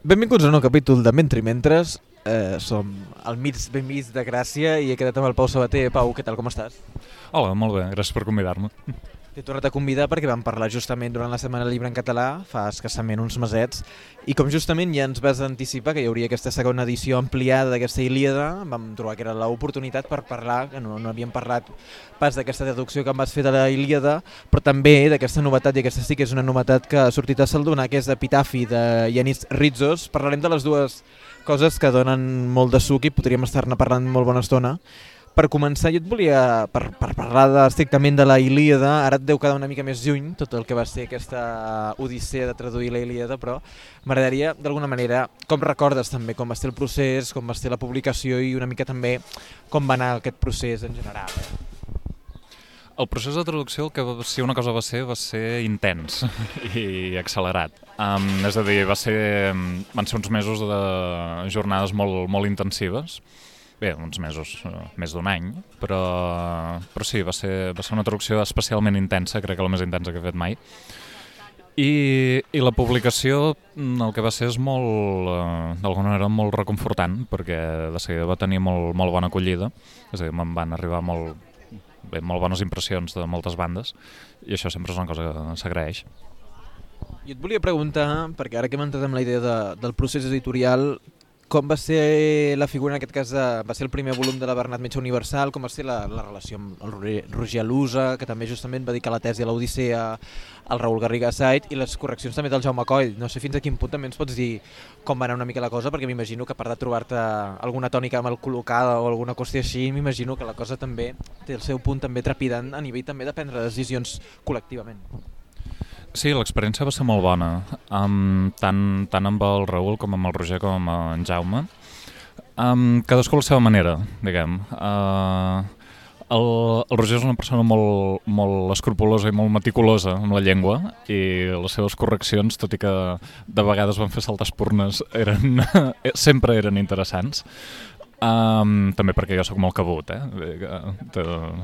Benvinguts a un nou capítol de Mentre i Mentres. Eh, som al mig ben mig de Gràcia i he quedat amb el Pau Sabater. Pau, què tal, com estàs? Hola, molt bé, gràcies per convidar-me. T'he tornat a convidar perquè vam parlar justament durant la Setmana Llibre en Català, fa escassament uns mesets, i com justament ja ens vas anticipar que hi hauria aquesta segona edició ampliada d'aquesta Ilíada, vam trobar que era l'oportunitat per parlar, que no, no havíem parlat pas d'aquesta traducció que em vas fer de la Ilíada, però també d'aquesta novetat, i aquesta sí que és una novetat que ha sortit a Saldona, que és Epitafi de Yanis Rizos. Parlarem de les dues coses que donen molt de suc i podríem estar-ne parlant molt bona estona. Per començar, jo et volia, per, per parlar de, estrictament de la Ilíada, ara et deu quedar una mica més lluny tot el que va ser aquesta odissea de traduir la Ilíada, però m'agradaria, d'alguna manera, com recordes també com va ser el procés, com va ser la publicació i una mica també com va anar aquest procés en general. Eh? El procés de traducció, el que va, si una cosa va ser, va ser intens i accelerat. Um, és a dir, va ser, van ser uns mesos de jornades molt, molt intensives, bé, uns mesos, uh, més d'un any, però, però sí, va ser, va ser una traducció especialment intensa, crec que la més intensa que he fet mai. I, i la publicació mm, el que va ser és molt, uh, d'alguna manera, molt reconfortant, perquè de seguida va tenir molt, molt bona acollida, és a dir, me'n van arribar molt, bé, molt bones impressions de moltes bandes, i això sempre és una cosa que s'agraeix. Jo et volia preguntar, perquè ara que hem entrat en la idea de, del procés editorial, com va ser la figura, en aquest cas, de, va ser el primer volum de la Bernat Metge Universal, com va ser la, la relació amb el Roger Alusa, que també justament va dedicar la tesi a l'Odissea, al Raül Garriga Sait, i les correccions també del Jaume Coll. No sé fins a quin punt també ens pots dir com va anar una mica la cosa, perquè m'imagino que a part de trobar-te alguna tònica mal col·locada o alguna qüestió així, m'imagino que la cosa també té el seu punt també trepidant a nivell també de prendre decisions col·lectivament. Sí, l'experiència va ser molt bona, um, tant, tant amb el Raül com amb el Roger com amb en Jaume. Um, cadascú la seva manera, diguem. Uh, el, el Roger és una persona molt, molt escrupulosa i molt meticulosa amb la llengua i les seves correccions, tot i que de vegades van fer saltar espurnes, eren, sempre eren interessants. Um, també perquè jo sóc molt cabut, eh?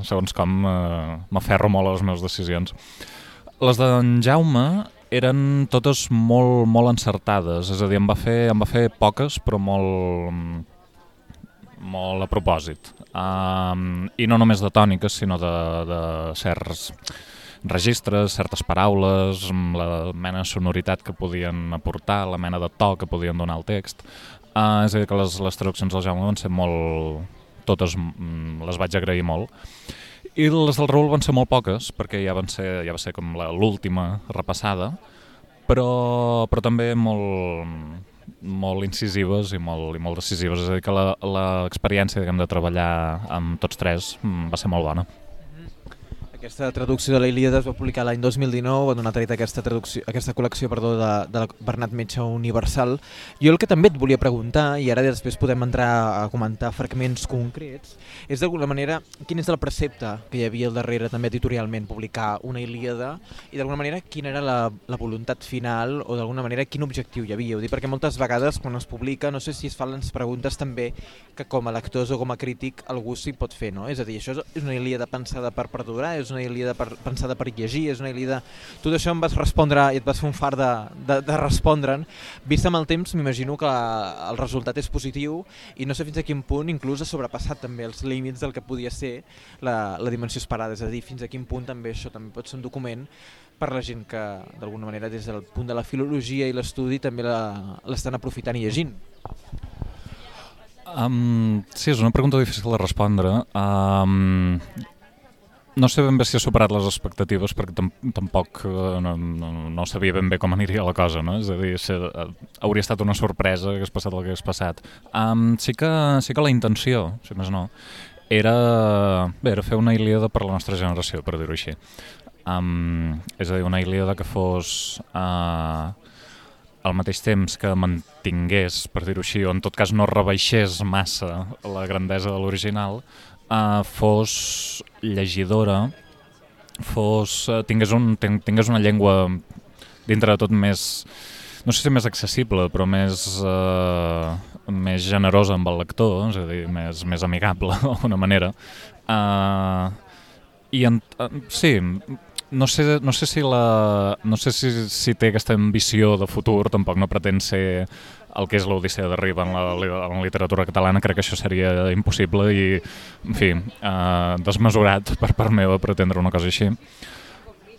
segons com uh, m'aferro molt a les meves decisions. Les d'en Jaume eren totes molt, molt encertades, és a dir, em va fer, em va fer poques, però molt, molt a propòsit. Um, I no només de tòniques, sinó de, de certs registres, certes paraules, la mena de sonoritat que podien aportar, la mena de to que podien donar al text. Uh, és a dir, que les, les traduccions del Jaume van ser molt... totes les vaig agrair molt. I les del Raül van ser molt poques, perquè ja, van ser, ja va ser com l'última repassada, però, però també molt, molt incisives i molt, i molt decisives. És a dir, que l'experiència de treballar amb tots tres mm, va ser molt bona. Aquesta traducció de la Ilíada es va publicar l'any 2019, va donar tret aquesta, traducció, aquesta col·lecció perdó, de, de Bernat Metge Universal. Jo el que també et volia preguntar, i ara després podem entrar a comentar fragments concrets, és d'alguna manera quin és el precepte que hi havia al darrere també editorialment publicar una Ilíada i d'alguna manera quina era la, la voluntat final o d'alguna manera quin objectiu hi havia. Ho dic perquè moltes vegades quan es publica no sé si es fan les preguntes també que com a lectors o com a crític algú s'hi pot fer, no? És a dir, això és una Ilíada pensada per perdurar, és és una Ilíada per, pensada per llegir, és una Ilíada... Tot això em vas respondre i et vas fer un far de, de, de respondre'n. Vist amb el temps, m'imagino que el resultat és positiu i no sé fins a quin punt inclús ha sobrepassat també els límits del que podia ser la, la dimensió esperada, és a dir, fins a quin punt també això també pot ser un document per la gent que d'alguna manera des del punt de la filologia i l'estudi també l'estan aprofitant i llegint. Um, sí, és una pregunta difícil de respondre. Um, no sé ben bé si ha superat les expectatives perquè tampoc eh, no, no, no sabia ben bé com aniria la cosa, no? És a dir, se, uh, hauria estat una sorpresa que hagués passat el que hagués passat. Um, sí, que, sí que la intenció, si més no, era, bé, era fer una Ilíada per la nostra generació, per dir-ho així. Um, és a dir, una Ilíada que fos uh, al mateix temps que mantingués, per dir-ho així, o en tot cas no rebaixés massa la grandesa de l'original, uh, fos llegidora, fos, uh, tingués, un, tingués una llengua dintre de tot més, no sé si més accessible, però més, uh, més generosa amb el lector, és a dir, més, més amigable d'alguna manera. Uh, I en, uh, sí, no sé, no sé si, la, no sé si, si té aquesta ambició de futur, tampoc no pretén ser el que és l'Odissea de Riba en la, en la literatura catalana, crec que això seria impossible i, en fi, eh, desmesurat per part meva pretendre una cosa així.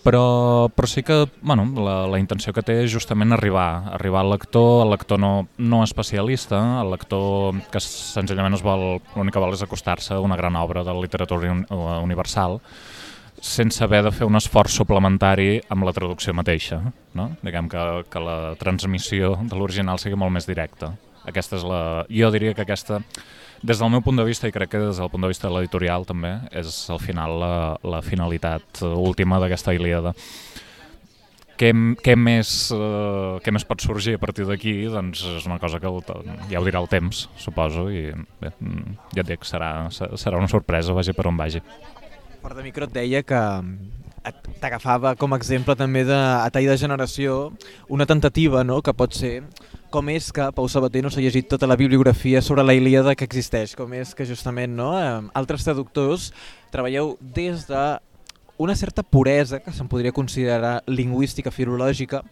Però, però sí que bueno, la, la intenció que té és justament arribar, arribar al lector, al lector no, no especialista, al lector que senzillament vol, l'únic que vol és acostar-se a una gran obra de la literatura universal, sense haver de fer un esforç suplementari amb la traducció mateixa. No? Diguem que, que la transmissió de l'original sigui molt més directa. Aquesta és la... Jo diria que aquesta, des del meu punt de vista, i crec que des del punt de vista de l'editorial també, és al final la, la finalitat última d'aquesta Ilíada. Què, què, més, uh, què més pot sorgir a partir d'aquí? Doncs és una cosa que ja ho dirà el temps, suposo, i bé, ja et dic, serà, serà una sorpresa, vagi per on vagi. Fora de micro et deia que t'agafava com a exemple també de, a tall de generació una tentativa no? que pot ser com és que Pau Sabater no s'ha llegit tota la bibliografia sobre la Ilíada que existeix, com és que justament no, altres traductors treballeu des de una certa puresa que se'n podria considerar lingüística, filològica,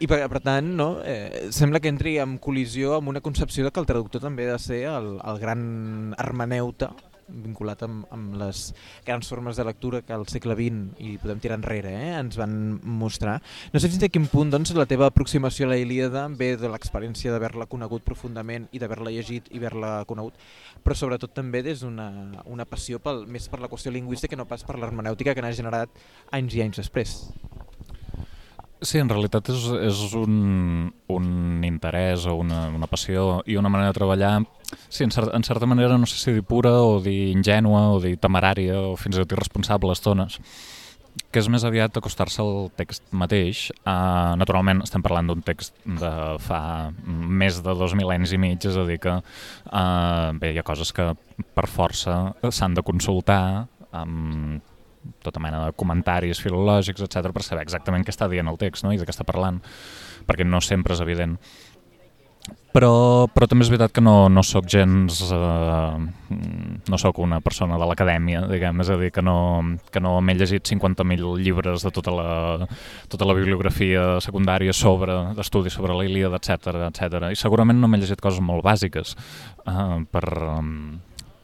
i per, per tant no, eh, sembla que entri en col·lisió amb una concepció de que el traductor també ha de ser el, el gran hermeneuta vinculat amb, amb les grans formes de lectura que al segle XX i podem tirar enrere eh, ens van mostrar. No sé fins a quin punt doncs, la teva aproximació a la Ilíada ve de l'experiència d'haver-la conegut profundament i d'haver-la llegit i haver-la conegut, però sobretot també des d'una una passió pel, més per la qüestió lingüística que no pas per l'hermenèutica que n'ha generat anys i anys després. Sí, en realitat és, és un, un interès o una, una passió i una manera de treballar, sí, en, cer en certa manera no sé si dir pura o dir ingènua o dir temerària o fins i tot irresponsable a estones, que és més aviat acostar-se al text mateix. Uh, naturalment estem parlant d'un text de fa més de dos mil·lennis i mig, és a dir que uh, bé, hi ha coses que per força s'han de consultar amb tota mena de comentaris filològics, etc per saber exactament què està dient el text no? i de què està parlant, perquè no sempre és evident. Però, però també és veritat que no, no sóc gens... Eh, no sóc una persona de l'acadèmia, diguem, és a dir, que no, que no m'he llegit 50.000 llibres de tota la, tota la bibliografia secundària sobre d'estudis sobre la Ilíada, etc etc. I segurament no m'he llegit coses molt bàsiques eh, per,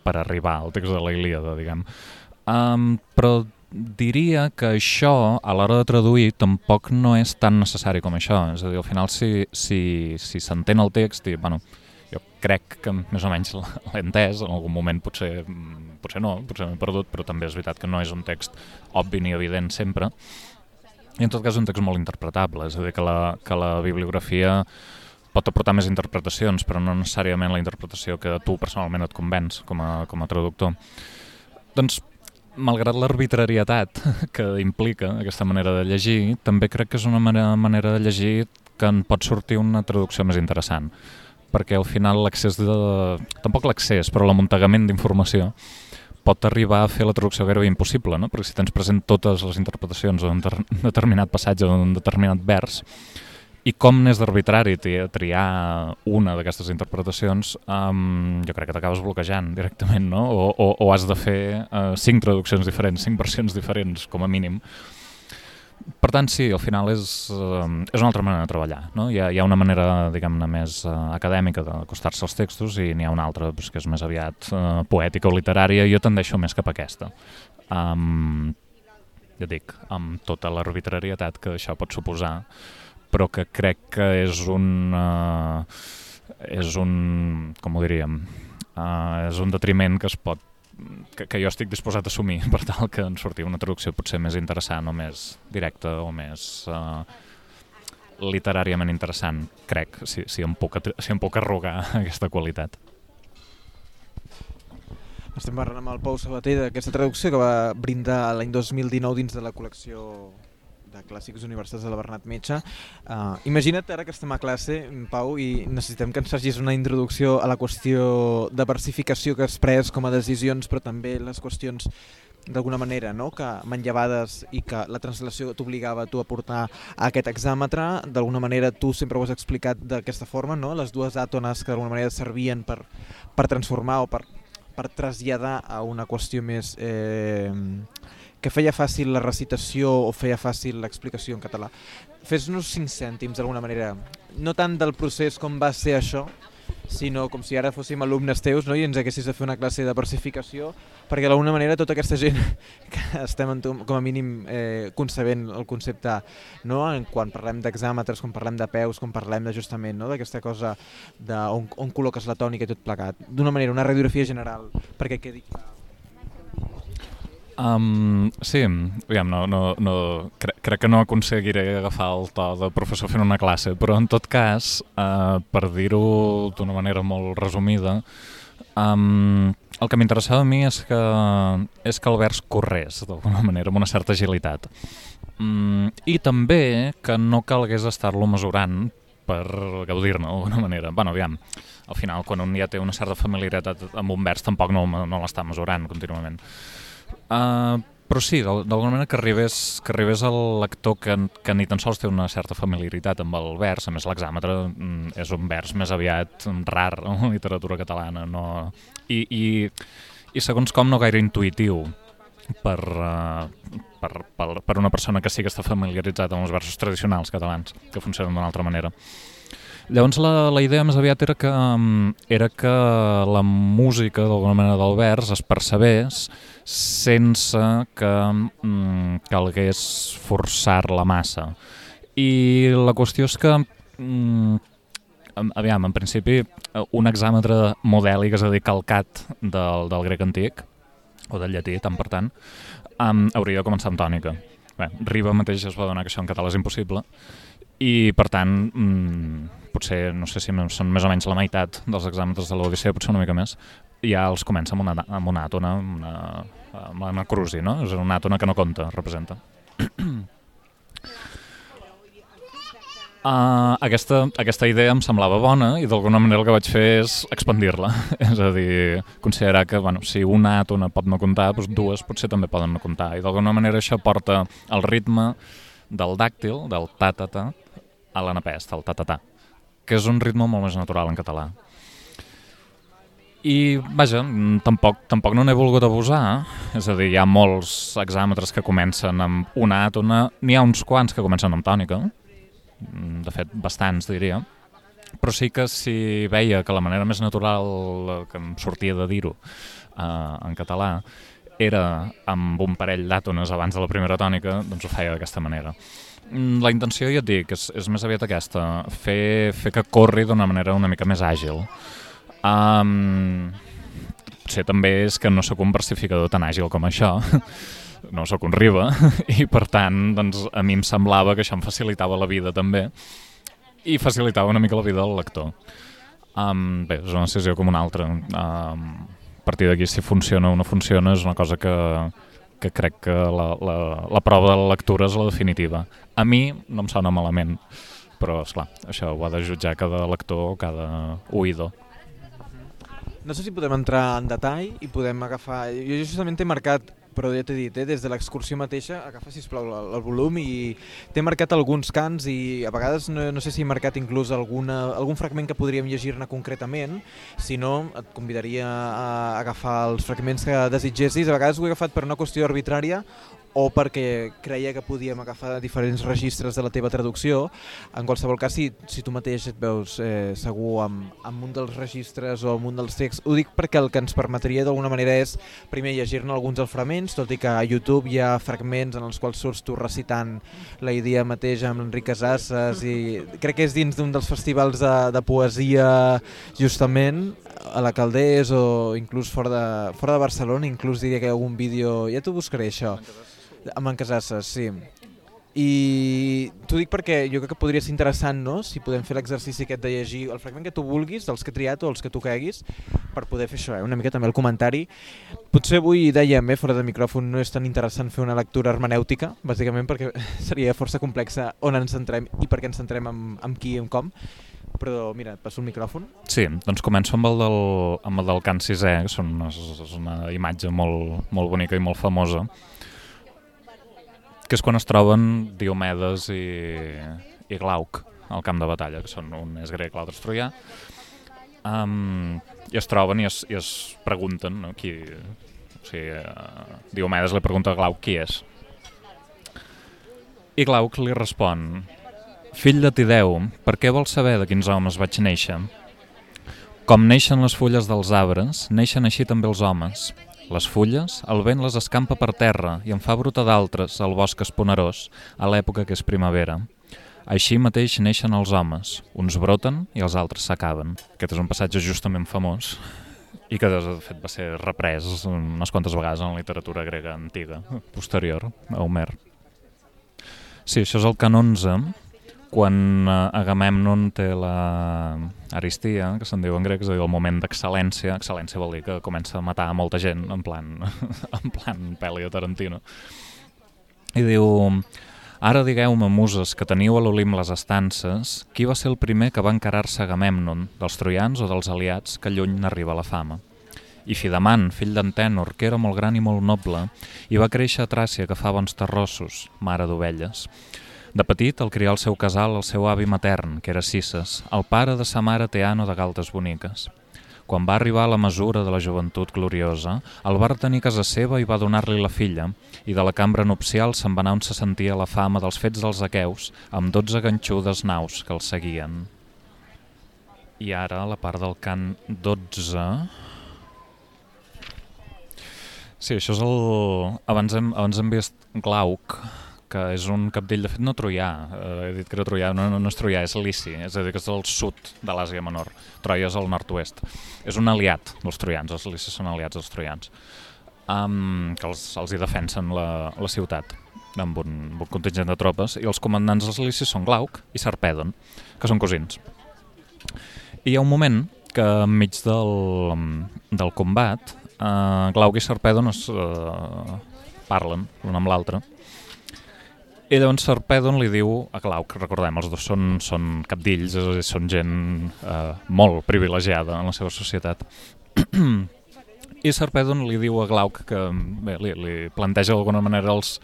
per arribar al text de la Ilíada, diguem. Um, però diria que això, a l'hora de traduir, tampoc no és tan necessari com això. És a dir, al final, si s'entén si, si el text, i, bueno, jo crec que més o menys l'he entès, en algun moment potser, potser no, potser m'he perdut, però també és veritat que no és un text obvi ni evident sempre, i en tot cas és un text molt interpretable, és a dir, que la, que la bibliografia pot aportar més interpretacions, però no necessàriament la interpretació que tu personalment et convenç com a, com a traductor. Doncs malgrat l'arbitrarietat que implica aquesta manera de llegir, també crec que és una manera de llegir que en pot sortir una traducció més interessant perquè al final l'accés de... tampoc l'accés, però l'amuntegament d'informació pot arribar a fer la traducció gairebé impossible, no? perquè si tens present totes les interpretacions d'un determinat passatge o d'un determinat vers, i com n'és d'arbitrari triar una d'aquestes interpretacions, um, jo crec que t'acabes bloquejant directament, no? O, o, o has de fer uh, cinc traduccions diferents, cinc versions diferents, com a mínim. Per tant, sí, al final és, uh, és una altra manera de treballar. No? Hi, ha, hi ha una manera, diguem-ne, més uh, acadèmica d'acostar-se als textos i n'hi ha una altra pues, que és més aviat uh, poètica o literària. Jo tendeixo més cap a aquesta. Um, ja dic, amb tota l'arbitrarietat que això pot suposar però que crec que és un... Uh, és un... com ho diríem? Uh, és un detriment que es pot que, que jo estic disposat a assumir per tal que en surti una traducció potser més interessant o més directa o més uh, literàriament interessant, crec, si, si, em puc, si em puc arrogar aquesta qualitat. Estem parlant amb el Pau Sabater d'aquesta traducció que va brindar l'any 2019 dins de la col·lecció de clàssics universals de la Bernat Metge. Uh, imagina't ara que estem a classe, Pau, i necessitem que ens facis una introducció a la qüestió de versificació que has pres com a decisions, però també les qüestions d'alguna manera, no? que manllevades i que la translació t'obligava tu a portar a aquest exàmetre, d'alguna manera tu sempre ho has explicat d'aquesta forma, no? les dues àtones que d'alguna manera servien per, per transformar o per, per traslladar a una qüestió més eh, que feia fàcil la recitació o feia fàcil l'explicació en català. Fes-nos cinc cèntims d'alguna manera, no tant del procés com va ser això, sinó com si ara fóssim alumnes teus no? i ens haguessis de fer una classe de versificació perquè d'alguna manera tota aquesta gent que estem com a mínim eh, concebent el concepte no? en quan parlem d'exàmetres, quan parlem de peus, quan parlem d'ajustament, no? d'aquesta cosa de on, on col·loques la tònica i tot plegat, d'una manera, una radiografia general perquè quedi clar Um, sí, aviam, no, no, no, cre crec que no aconseguiré agafar el to de professor fent una classe, però en tot cas, uh, per dir-ho d'una manera molt resumida, um, el que m'interessava a mi és que, és que el vers corrés d'alguna manera, amb una certa agilitat. Um, I també que no calgués estar-lo mesurant per gaudir-ne d'alguna manera. bueno, aviam, al final, quan un ja té una certa familiaritat amb un vers, tampoc no, no l'està mesurant contínuament. Uh, però sí, d'alguna manera que arribés, que arribés al lector que, que ni tan sols té una certa familiaritat amb el vers, a més l'exàmetre mm, és un vers més aviat rar en la literatura catalana, no? I, i, i segons com no gaire intuïtiu per, uh, per, per, per una persona que sí que està familiaritzat amb els versos tradicionals catalans, que funcionen d'una altra manera. Llavors la, la idea més aviat era que, um, era que la música d'alguna manera del vers es percebés sense que um, calgués forçar-la massa. I la qüestió és que um, aviam, en principi, un exàmetre modèlic, és a dir, calcat del, del grec antic, o del llatí, tant per tant, um, hauria de començar amb tònica. Bé, Riba mateix es va donar que això en català és impossible, i per tant, mmm, potser, no sé si són més o menys la meitat dels exàmens de l'Odissea, potser una mica més, ja els comença amb una, amb una àtona, amb una, amb una cruci, no? És una àtona que no compta, representa. Uh, aquesta, aquesta idea em semblava bona i d'alguna manera el que vaig fer és expandir-la. és a dir, considerar que bueno, si una àtona pot no comptar, doncs dues potser també poden no comptar. I d'alguna manera això porta el ritme del dàctil, del ta-ta-ta, a l'anapest, el ta-ta-ta que és un ritme molt més natural en català. I, vaja, tampoc, tampoc no n'he volgut abusar, és a dir, hi ha molts exàmetres que comencen amb una àtona, n'hi ha uns quants que comencen amb tònica, de fet, bastants, diria, però sí que si veia que la manera més natural que em sortia de dir-ho eh, en català era amb un parell d'àtones abans de la primera tònica, doncs ho feia d'aquesta manera. Mm, la intenció, ja et dic, és, és més aviat aquesta, fer, fer que corri d'una manera una mica més àgil. Um, potser també és que no sóc un versificador tan àgil com això, no sóc un riba, i per tant doncs, a mi em semblava que això em facilitava la vida també, i facilitava una mica la vida del lector. Um, bé, és una decisió com una altra. Um, a partir d'aquí, si funciona o no funciona, és una cosa que, que crec que la, la, la prova de la lectura és la definitiva. A mi no em sona malament, però, és clar, això ho ha de jutjar cada lector cada oïdor. No sé si podem entrar en detall i podem agafar... Jo justament he marcat però ja t'he dit, eh, des de l'excursió mateixa, agafa, sisplau, el, el volum i t'he marcat alguns cants i a vegades no, no sé si he marcat inclús alguna, algun fragment que podríem llegir-ne concretament, si no et convidaria a agafar els fragments que desitgessis, a vegades ho he agafat per una qüestió arbitrària o perquè creia que podíem agafar diferents registres de la teva traducció. En qualsevol cas, si, si tu mateix et veus eh, segur amb, amb un dels registres o amb un dels texts, ho dic perquè el que ens permetria d'alguna manera és primer llegir-ne alguns dels fragments, tot i que a YouTube hi ha fragments en els quals surts tu recitant la idea mateix amb Enric Casasses i crec que és dins d'un dels festivals de, de poesia justament a la Caldés o inclús fora de, fora de Barcelona, inclús diria que hi ha algun vídeo, ja t'ho buscaré això, amb en Casasses, sí. I t'ho dic perquè jo crec que podria ser interessant, no?, si podem fer l'exercici aquest de llegir el fragment que tu vulguis, dels que he triat o els que tu creguis, per poder fer això, eh? una mica també el comentari. Potser avui dèiem, eh, fora de micròfon, no és tan interessant fer una lectura hermenèutica, bàsicament perquè seria força complexa on ens centrem i per què ens centrem amb, amb qui i amb com, però mira, et passo el micròfon. Sí, doncs començo amb el del, amb el del Can Sisè, que són una, és una imatge molt, molt bonica i molt famosa, que és quan es troben Diomedes i, i Glauc al camp de batalla, que són un és grec, l'altre és troià, um, i es troben i es, i es pregunten no, qui, O sigui, uh, Diomedes li pregunta a Glauc qui és. I Glauc li respon Fill de Tideu, per què vols saber de quins homes vaig néixer? Com neixen les fulles dels arbres, neixen així també els homes. Les fulles, el vent les escampa per terra i en fa brotar d'altres al bosc esponerós, a l'època que és primavera. Així mateix neixen els homes, uns broten i els altres s'acaben. Aquest és un passatge justament famós i que de fet va ser reprès unes quantes vegades en la literatura grega antiga, posterior a Homer. Sí, això és el can 11, quan eh, Agamemnon té la aristia, que se'n diu en grec, és a dir, el moment d'excel·lència, excel·lència vol dir que comença a matar molta gent, en plan, en plan pel·li de Tarantino. I diu, ara digueu-me, muses, que teniu a l'Olim les estances, qui va ser el primer que va encarar-se Agamemnon, dels troians o dels aliats, que lluny n'arriba la fama? I Fidaman, fill d'Antènor, que era molt gran i molt noble, i va créixer a Tràcia, que fa bons terrossos, mare d'ovelles. De petit el crià al seu casal el seu avi matern, que era Cisses, el pare de sa mare Teano de Galtes Boniques. Quan va arribar a la mesura de la joventut gloriosa, el va retenir a casa seva i va donar-li la filla, i de la cambra nupcial se'n va anar on se sentia la fama dels fets dels aqueus, amb dotze ganxudes naus que els seguien. I ara, la part del cant 12... Sí, això és el... Abans hem, abans hem vist Glauc, que és un capdill, de fet no troià, eh, he dit que era troià, no, no, no és troià, és lici, és a dir, que és del sud de l'Àsia Menor, Troia és al nord-oest. És un aliat dels troians, els licis són aliats dels troians, um, que els, els hi defensen la, la ciutat amb un, amb un contingent de tropes, i els comandants dels licis són Glauc i Sarpèdon, que són cosins. I hi ha un moment que enmig del, del combat, eh, Glauc i Sarpèdon es eh, parlen l'un amb l'altre, i llavors Sarpèdon li diu a Glauc, recordem, els dos són, són capdills, són gent eh, molt privilegiada en la seva societat. I Sarpèdon li diu a Glauc que bé, li, li planteja d'alguna manera els,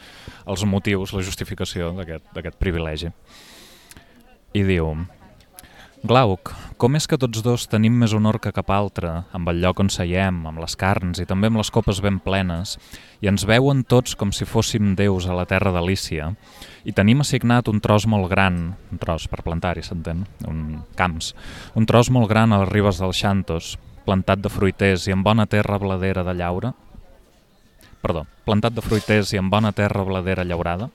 els motius, la justificació d'aquest privilegi. I diu, Glauc, com és que tots dos tenim més honor que cap altre, amb el lloc on seiem, amb les carns i també amb les copes ben plenes, i ens veuen tots com si fóssim déus a la terra d'Alícia, i tenim assignat un tros molt gran, un tros per plantar-hi, s'entén, un camps, un tros molt gran a les ribes dels Xantos, plantat de fruiters i amb bona terra bladera de llaura, perdó, plantat de fruiters i amb bona terra bladera llaurada,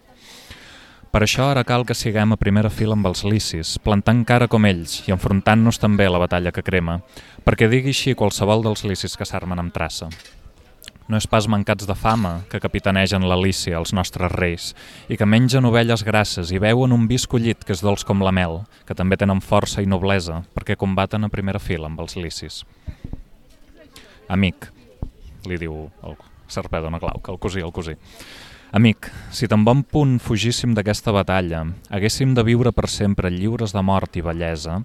per això ara cal que siguem a primera fila amb els licis, plantant cara com ells i enfrontant-nos també a la batalla que crema, perquè digui així qualsevol dels licis que s'armen amb traça. No és pas mancats de fama que capitanegen l'Alícia, els nostres reis, i que mengen ovelles grasses i veuen un vi escollit que és dolç com la mel, que també tenen força i noblesa, perquè combaten a primera fila amb els licis. Amic, li diu el Serpèdon a Glauc, el cosí, el cosí. Amic, si tan bon punt fugíssim d'aquesta batalla, haguéssim de viure per sempre lliures de mort i bellesa,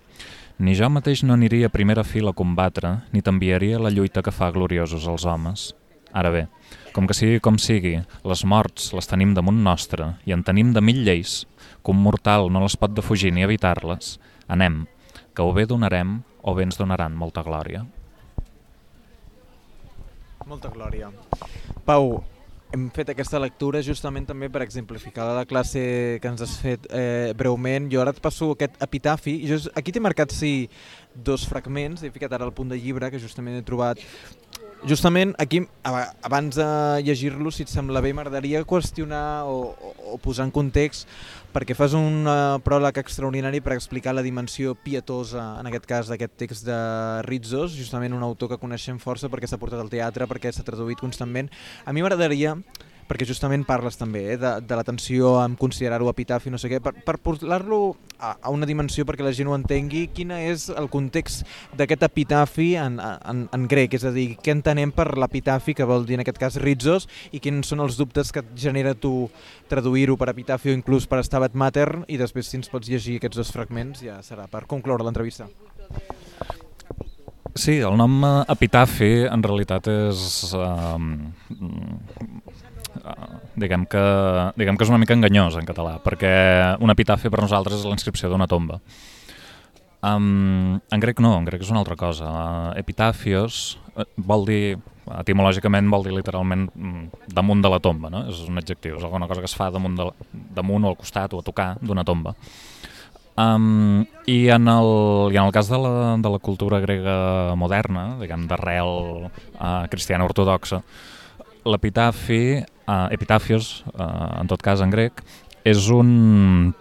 ni jo mateix no aniria a primera fila a combatre, ni t'enviaria la lluita que fa gloriosos els homes. Ara bé, com que sigui com sigui, les morts les tenim damunt nostre i en tenim de mil lleis, que un mortal no les pot defugir ni evitar-les, anem, que o bé donarem o bé ens donaran molta glòria. Molta glòria. Pau, hem fet aquesta lectura justament també per exemplificar la classe que ens has fet eh, breument. Jo ara et passo aquest epitafi. Jo, aquí t'he marcat sí, dos fragments, he ficat ara al punt de llibre que justament he trobat Justament aquí, abans de llegir-lo, si et sembla bé, m'agradaria qüestionar o, o, o posar en context perquè fas un uh, pròleg extraordinari per explicar la dimensió pietosa, en aquest cas, d'aquest text de Rizzos, justament un autor que coneixem força perquè s'ha portat al teatre, perquè s'ha traduït constantment. A mi m'agradaria perquè justament parles també eh, de, de l'atenció en considerar-ho epitafi, no sé què, per, per portar-lo a, a una dimensió perquè la gent ho entengui, quin és el context d'aquest epitafi en, en, en grec, és a dir, què entenem per l'epitafi, que vol dir en aquest cas ritzos, i quins són els dubtes que et genera tu traduir-ho per epitafi o inclús per estabat mater, i després si ens pots llegir aquests dos fragments ja serà per concloure l'entrevista. Sí, el nom epitafi en realitat és Uh, diguem, que, diguem que és una mica enganyós en català, perquè un epitafi per nosaltres és la inscripció d'una tomba. Um, en grec no, en grec és una altra cosa. Uh, epitafios uh, vol dir, etimològicament vol dir literalment mm, damunt de la tomba, no? és un adjectiu, és alguna cosa que es fa damunt, de, damunt o al costat o a tocar d'una tomba. Um, i, en el, I en el cas de la, de la cultura grega moderna, diguem, d'arrel uh, cristiana ortodoxa, l'epitafi, uh, epitafios, uh, en tot cas en grec, és un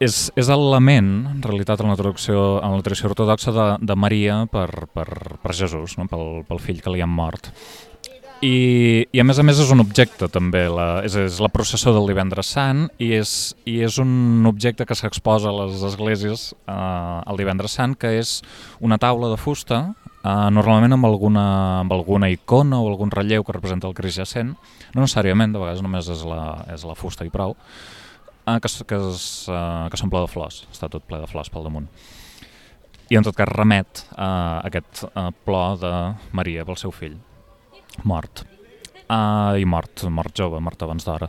és, és l'element, en realitat, en la traducció, en la tradició ortodoxa de, de Maria per, per, per Jesús, no? pel, pel fill que li han mort. I, I a més a més és un objecte també, la, és, és la processó del divendres sant i és, i és un objecte que s'exposa a les esglésies eh, el divendres sant, que és una taula de fusta, eh, normalment amb alguna, amb alguna icona o algun relleu que representa el Crist jacent, no necessàriament, de vegades només és la, és la fusta i prou, Ah, que, que, es, uh, que s'omple de flors, està tot ple de flors pel damunt. I en tot cas remet a uh, aquest uh, plor de Maria pel seu fill, mort. Uh, I mort, mort jove, mort abans d'hora.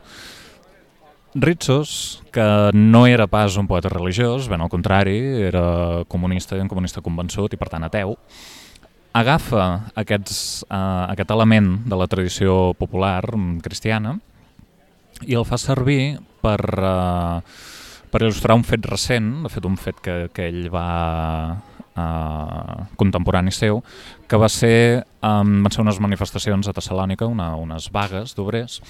Ritsos, que no era pas un poeta religiós, ben al contrari, era comunista un comunista convençut i per tant ateu, agafa aquests, uh, aquest element de la tradició popular cristiana i el fa servir per, uh, per il·lustrar un fet recent, de fet un fet que, que ell va uh, contemporani seu, que va ser, um, van ser unes manifestacions a Tessalònica, una, unes vagues d'obrers,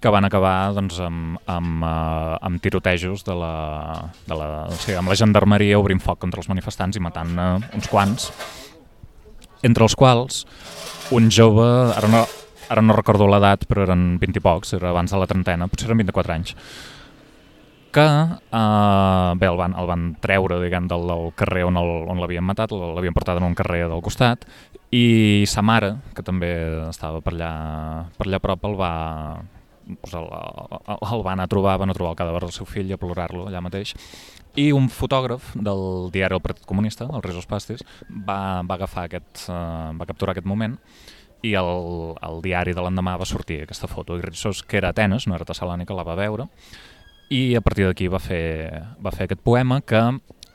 que van acabar doncs, amb, amb, uh, amb tirotejos de la, de la, o sigui, amb la gendarmeria obrint foc contra els manifestants i matant uh, uns quants, entre els quals un jove, ara no, ara no recordo l'edat, però eren 20 i pocs, era abans de la trentena, potser eren 24 anys, que eh, bé, el, van, el van treure diguem, del, del carrer on l'havien matat, l'havien portat en un carrer del costat, i sa mare, que també estava per allà, per allà a prop, el va, doncs el, el, el van a trobar, van a trobar el cadàver del seu fill i a plorar-lo allà mateix, i un fotògraf del diari El Partit Comunista, el Resos Pastis, va, va agafar aquest, uh, va capturar aquest moment i el, el diari de l'endemà va sortir aquesta foto. I Ritsos, que era Atenes, no era Tessalònica, la va veure. I a partir d'aquí va, fer, va fer aquest poema que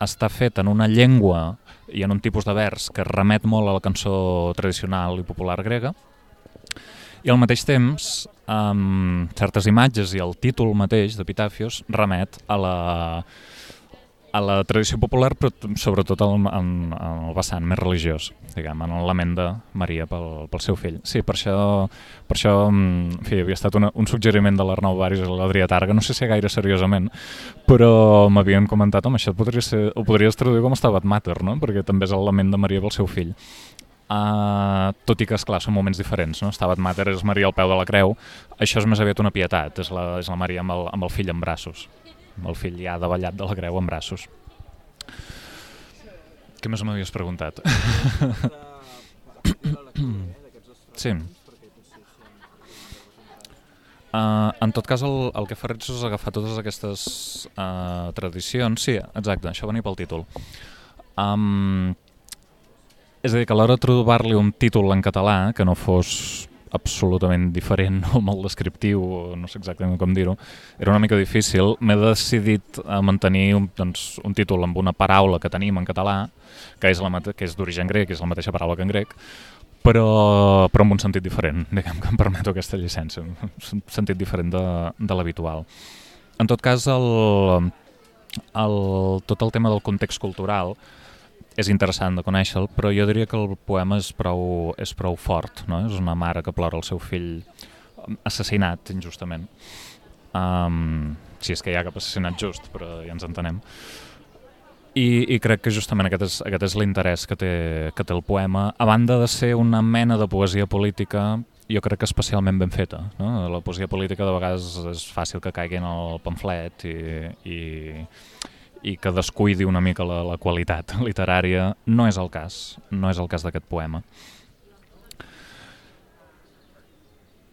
està fet en una llengua i en un tipus de vers que remet molt a la cançó tradicional i popular grega. I al mateix temps amb certes imatges i el títol mateix d'Epitafios remet a la, a la tradició popular, però sobretot en, en, en el vessant més religiós, diguem, en l'element de Maria pel, pel seu fill. Sí, per això, per això mm, en fi, havia estat una, un suggeriment de l'Arnau Baris i l'Adrià Targa, no sé si gaire seriosament, però m'havien comentat, home, això podria ser, ho podries traduir com Stabat Mater, no? perquè també és l'element de Maria pel seu fill. Uh, tot i que, és clar són moments diferents, no? Stabat Mater és Maria al peu de la creu, això és més aviat una pietat, és la, és la Maria amb el, amb el fill en braços el fill ja davallat de la creu en braços. Què més m'havies preguntat? sí. Uh, en tot cas, el, el que fa Ritsos és agafar totes aquestes uh, tradicions. Sí, exacte, això venia pel títol. Um, és a dir, que a l'hora de trobar-li un títol en català que no fos absolutament diferent o molt descriptiu, o no sé exactament com dir-ho, era una mica difícil. M'he decidit a mantenir un, doncs, un títol amb una paraula que tenim en català, que és, la que és d'origen grec, que és la mateixa paraula que en grec, però, però amb un sentit diferent, diguem que em permeto aquesta llicència, un sentit diferent de, de l'habitual. En tot cas, el, el, tot el tema del context cultural, és interessant de conèixer-lo, però jo diria que el poema és prou, és prou fort, no? és una mare que plora el seu fill assassinat injustament. Um, si és que hi ha cap assassinat just, però ja ens entenem. I, i crec que justament aquest és, aquest és l'interès que, té, que té el poema, a banda de ser una mena de poesia política jo crec que especialment ben feta. No? La poesia política de vegades és fàcil que caigui en el pamflet i, i, i que descuidi una mica la, la qualitat literària, no és el cas, no és el cas d'aquest poema.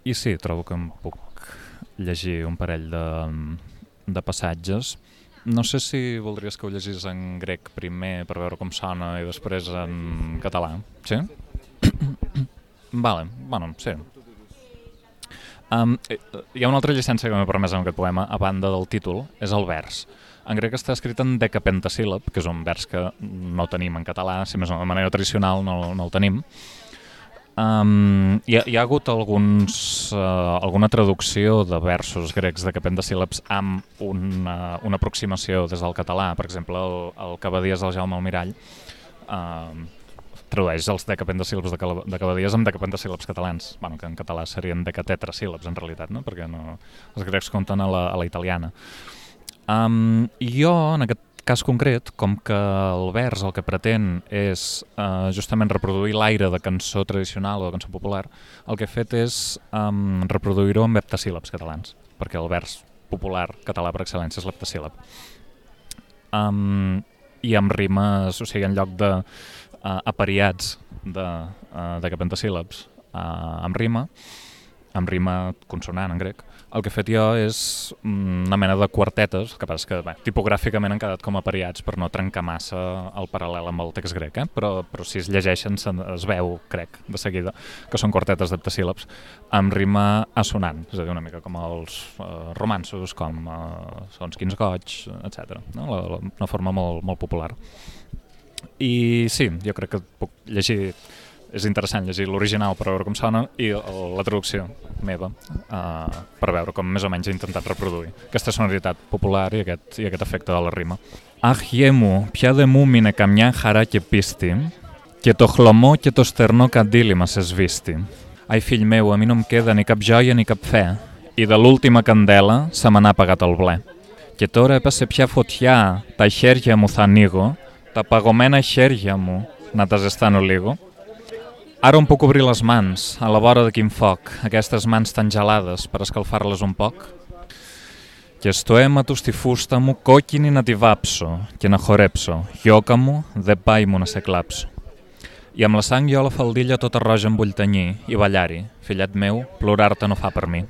I sí, trobo que em puc llegir un parell de, de passatges. No sé si voldries que ho llegís en grec primer per veure com sona i després en català. Sí? vale, bueno, sí. Um, hi ha una altra llicència que m'ha permès en aquest poema, a banda del títol, és el vers. En grec està escrit en decapentasíl·lab, que és un vers que no tenim en català, si més no, de manera tradicional no, no el tenim. Um, hi, ha, hi ha hagut alguns, uh, alguna traducció de versos grecs de capendasíl·labs amb una, una aproximació des del català. Per exemple, el, el Cabadies del Jaume Almirall uh, tradueix els decapendasíl·labs de, de Cabadies amb decapendasíl·labs catalans, bueno, que en català serien decatetrasíl·labs en realitat, no? perquè no, els grecs compten a la, a la italiana. Um, jo, en aquest cas concret, com que el vers el que pretén és eh, justament reproduir l'aire de cançó tradicional o de cançó popular, el que he fet és um, reproduir-ho amb heptasíl·labs catalans, perquè el vers popular català per excel·lència és l'heptasíl·lab. Um, I amb rimes, o sigui, en lloc de uh, apariats de, uh, de capentasíl·labs uh, amb rima, amb rima consonant en grec, el que he fet jo és una mena de quartetes, que passa que bé, tipogràficament han quedat com apariats per no trencar massa el paral·lel amb el text grec, eh? però, però si es llegeixen se, es veu, crec, de seguida, que són quartetes d'heptasíl·labs amb rima assonant, és a dir, una mica com els uh, romansos, com uh, Sons quins goig, etc. No? La, la, una forma molt, molt popular. I sí, jo crec que puc llegir és interessant llegir l'original per veure com sona i la traducció meva uh, per veure com més o menys he intentat reproduir aquesta sonoritat popular i aquest, i aquest efecte de la rima. Αχιέμου, ποια δε μου μείνε καμιά χαρά και πίστη και το χλωμό και το στερνό καντήλι μας εσβίστη. Ai, fill meu, a mi no em queda ni cap joia ni cap fe i de l'última candela se me n'ha apagat el ble. Και τώρα έπασε πια φωτιά, τα χέρια μου θα ανοίγω, τα παγωμένα χέρια μου να τα ζεστάνω λίγο Ara on puc obrir les mans, a la vora de quin foc, aquestes mans tan gelades per escalfar-les un poc. Και στο αίμα του στη φούστα μου κόκκινη να τη βάψω και να χορέψω. Γιώκα μου, δεν πάει μου να σε κλάψω. I amb la sang jo la faldilla tota roja em vull tenyir i ballar-hi. Fillet meu, plorar-te no fa per mi.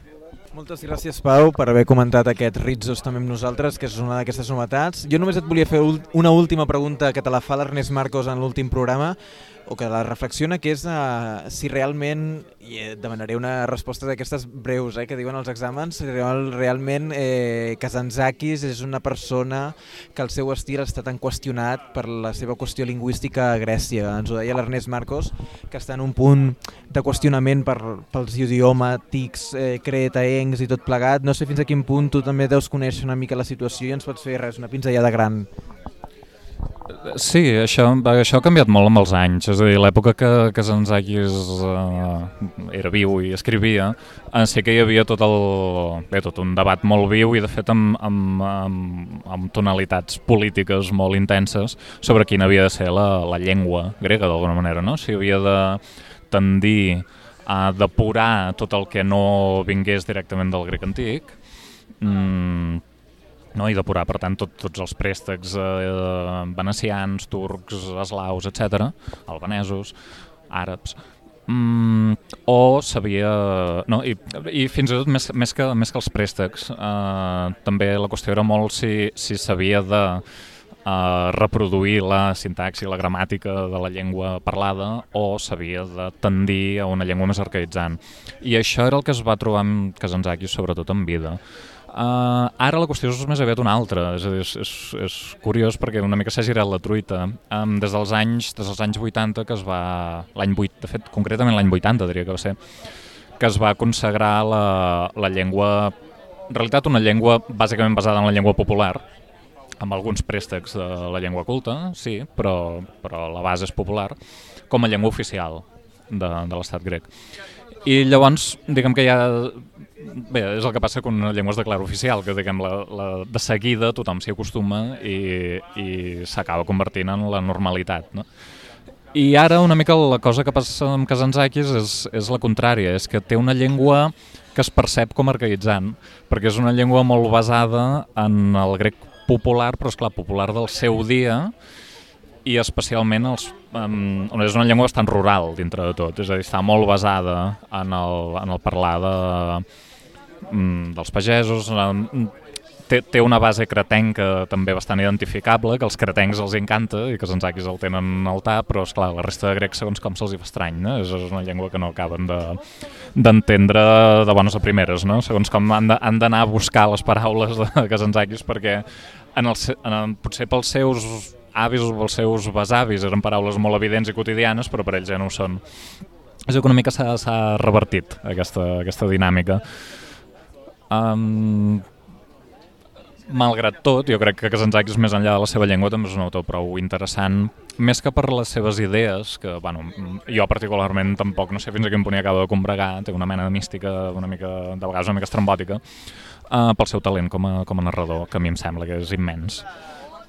Moltes gràcies, Pau, per haver comentat aquest Ritzos també amb nosaltres, que és una d'aquestes novetats. Jo només et volia fer una última pregunta que te la fa l'Ernest Marcos en l'últim programa, o que la reflexiona, que és uh, si realment, i et demanaré una resposta d'aquestes breus eh, que diuen els exàmens, si real, realment eh, Kazantzakis és una persona que el seu estil està tan qüestionat per la seva qüestió lingüística a Grècia. Ens ho deia l'Ernest Marcos, que està en un punt de qüestionament per, pels idiomàtics eh, cretaencs i tot plegat. No sé fins a quin punt tu també deus conèixer una mica la situació i ens pots fer res, una pinzellada gran. Sí, això, això ha canviat molt amb els anys, és a dir, l'època que, que Zanzakis uh, era viu i escrivia, uh, sí que hi havia tot, el, bé, tot un debat molt viu i de fet amb, amb, amb, amb tonalitats polítiques molt intenses sobre quina havia de ser la, la llengua grega d'alguna manera, no? Si havia de tendir a depurar tot el que no vingués directament del grec antic, mm, no? i depurar, per tant, tot, tots els préstecs eh, venecians, turcs, eslaus, etc, albanesos, àrabs, mm, o s'havia... No, i, I fins i tot més, més, que, més que els préstecs, eh, també la qüestió era molt si s'havia si de eh, reproduir la sintaxi, la gramàtica de la llengua parlada o s'havia de tendir a una llengua més arcaïtzant. I això era el que es va trobar amb Kazantzakis, sobretot en vida. Uh, ara la qüestió és més aviat una altra, és a dir, és, és, és curiós perquè una mica s'ha girat la truita. Um, des dels anys des dels anys 80 que es va... l'any 8, de fet, concretament l'any 80 diria que va ser, que es va consagrar la, la llengua... En realitat una llengua bàsicament basada en la llengua popular, amb alguns préstecs de la llengua culta, sí, però, però la base és popular, com a llengua oficial de, de l'estat grec. I llavors, diguem que ja Bé, és el que passa amb una llengua de clar oficial, que diguem, la, la, de seguida tothom s'hi acostuma i, i s'acaba convertint en la normalitat. No? I ara una mica la cosa que passa amb Kazantzakis és, és la contrària, és que té una llengua que es percep com arcaïtzant, perquè és una llengua molt basada en el grec popular, però és clar popular del seu dia, i especialment els, um, és una llengua bastant rural dintre de tot, és a dir, està molt basada en el, en el parlar de, Mm, dels pagesos, té, té una base cretenca també bastant identificable, que als cretencs els encanta i que els ensaquis el tenen al tap, però esclar, la resta de grecs segons com se'ls hi fa estrany, no? és, una llengua que no acaben d'entendre de, de bones a primeres, no? segons com han d'anar a buscar les paraules de Kazantzakis perquè en el, en potser pels seus avis o pels seus besavis eren paraules molt evidents i quotidianes, però per ells ja no ho són. és que una mica s'ha revertit aquesta, aquesta dinàmica. Um, malgrat tot, jo crec que Kazantzakis més enllà de la seva llengua també és un autor prou interessant, més que per les seves idees, que bueno, jo particularment tampoc no sé fins a quin punt hi acaba de combregar, té una mena de mística una mica, de vegades una mica estrambòtica, uh, pel seu talent com a, com a narrador, que a mi em sembla que és immens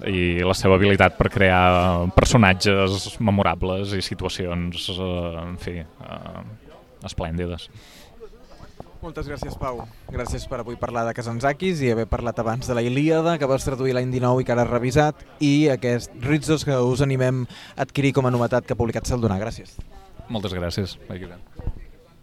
i la seva habilitat per crear personatges memorables i situacions, uh, en fi, uh, esplèndides. Moltes gràcies, Pau. Gràcies per avui parlar de Kazantzakis i haver parlat abans de la Ilíada, que vas traduir l'any 19 i que ara has revisat, i aquest Ritzos que us animem a adquirir com a novetat que ha publicat Saldonà. Gràcies. Moltes gràcies. Aquí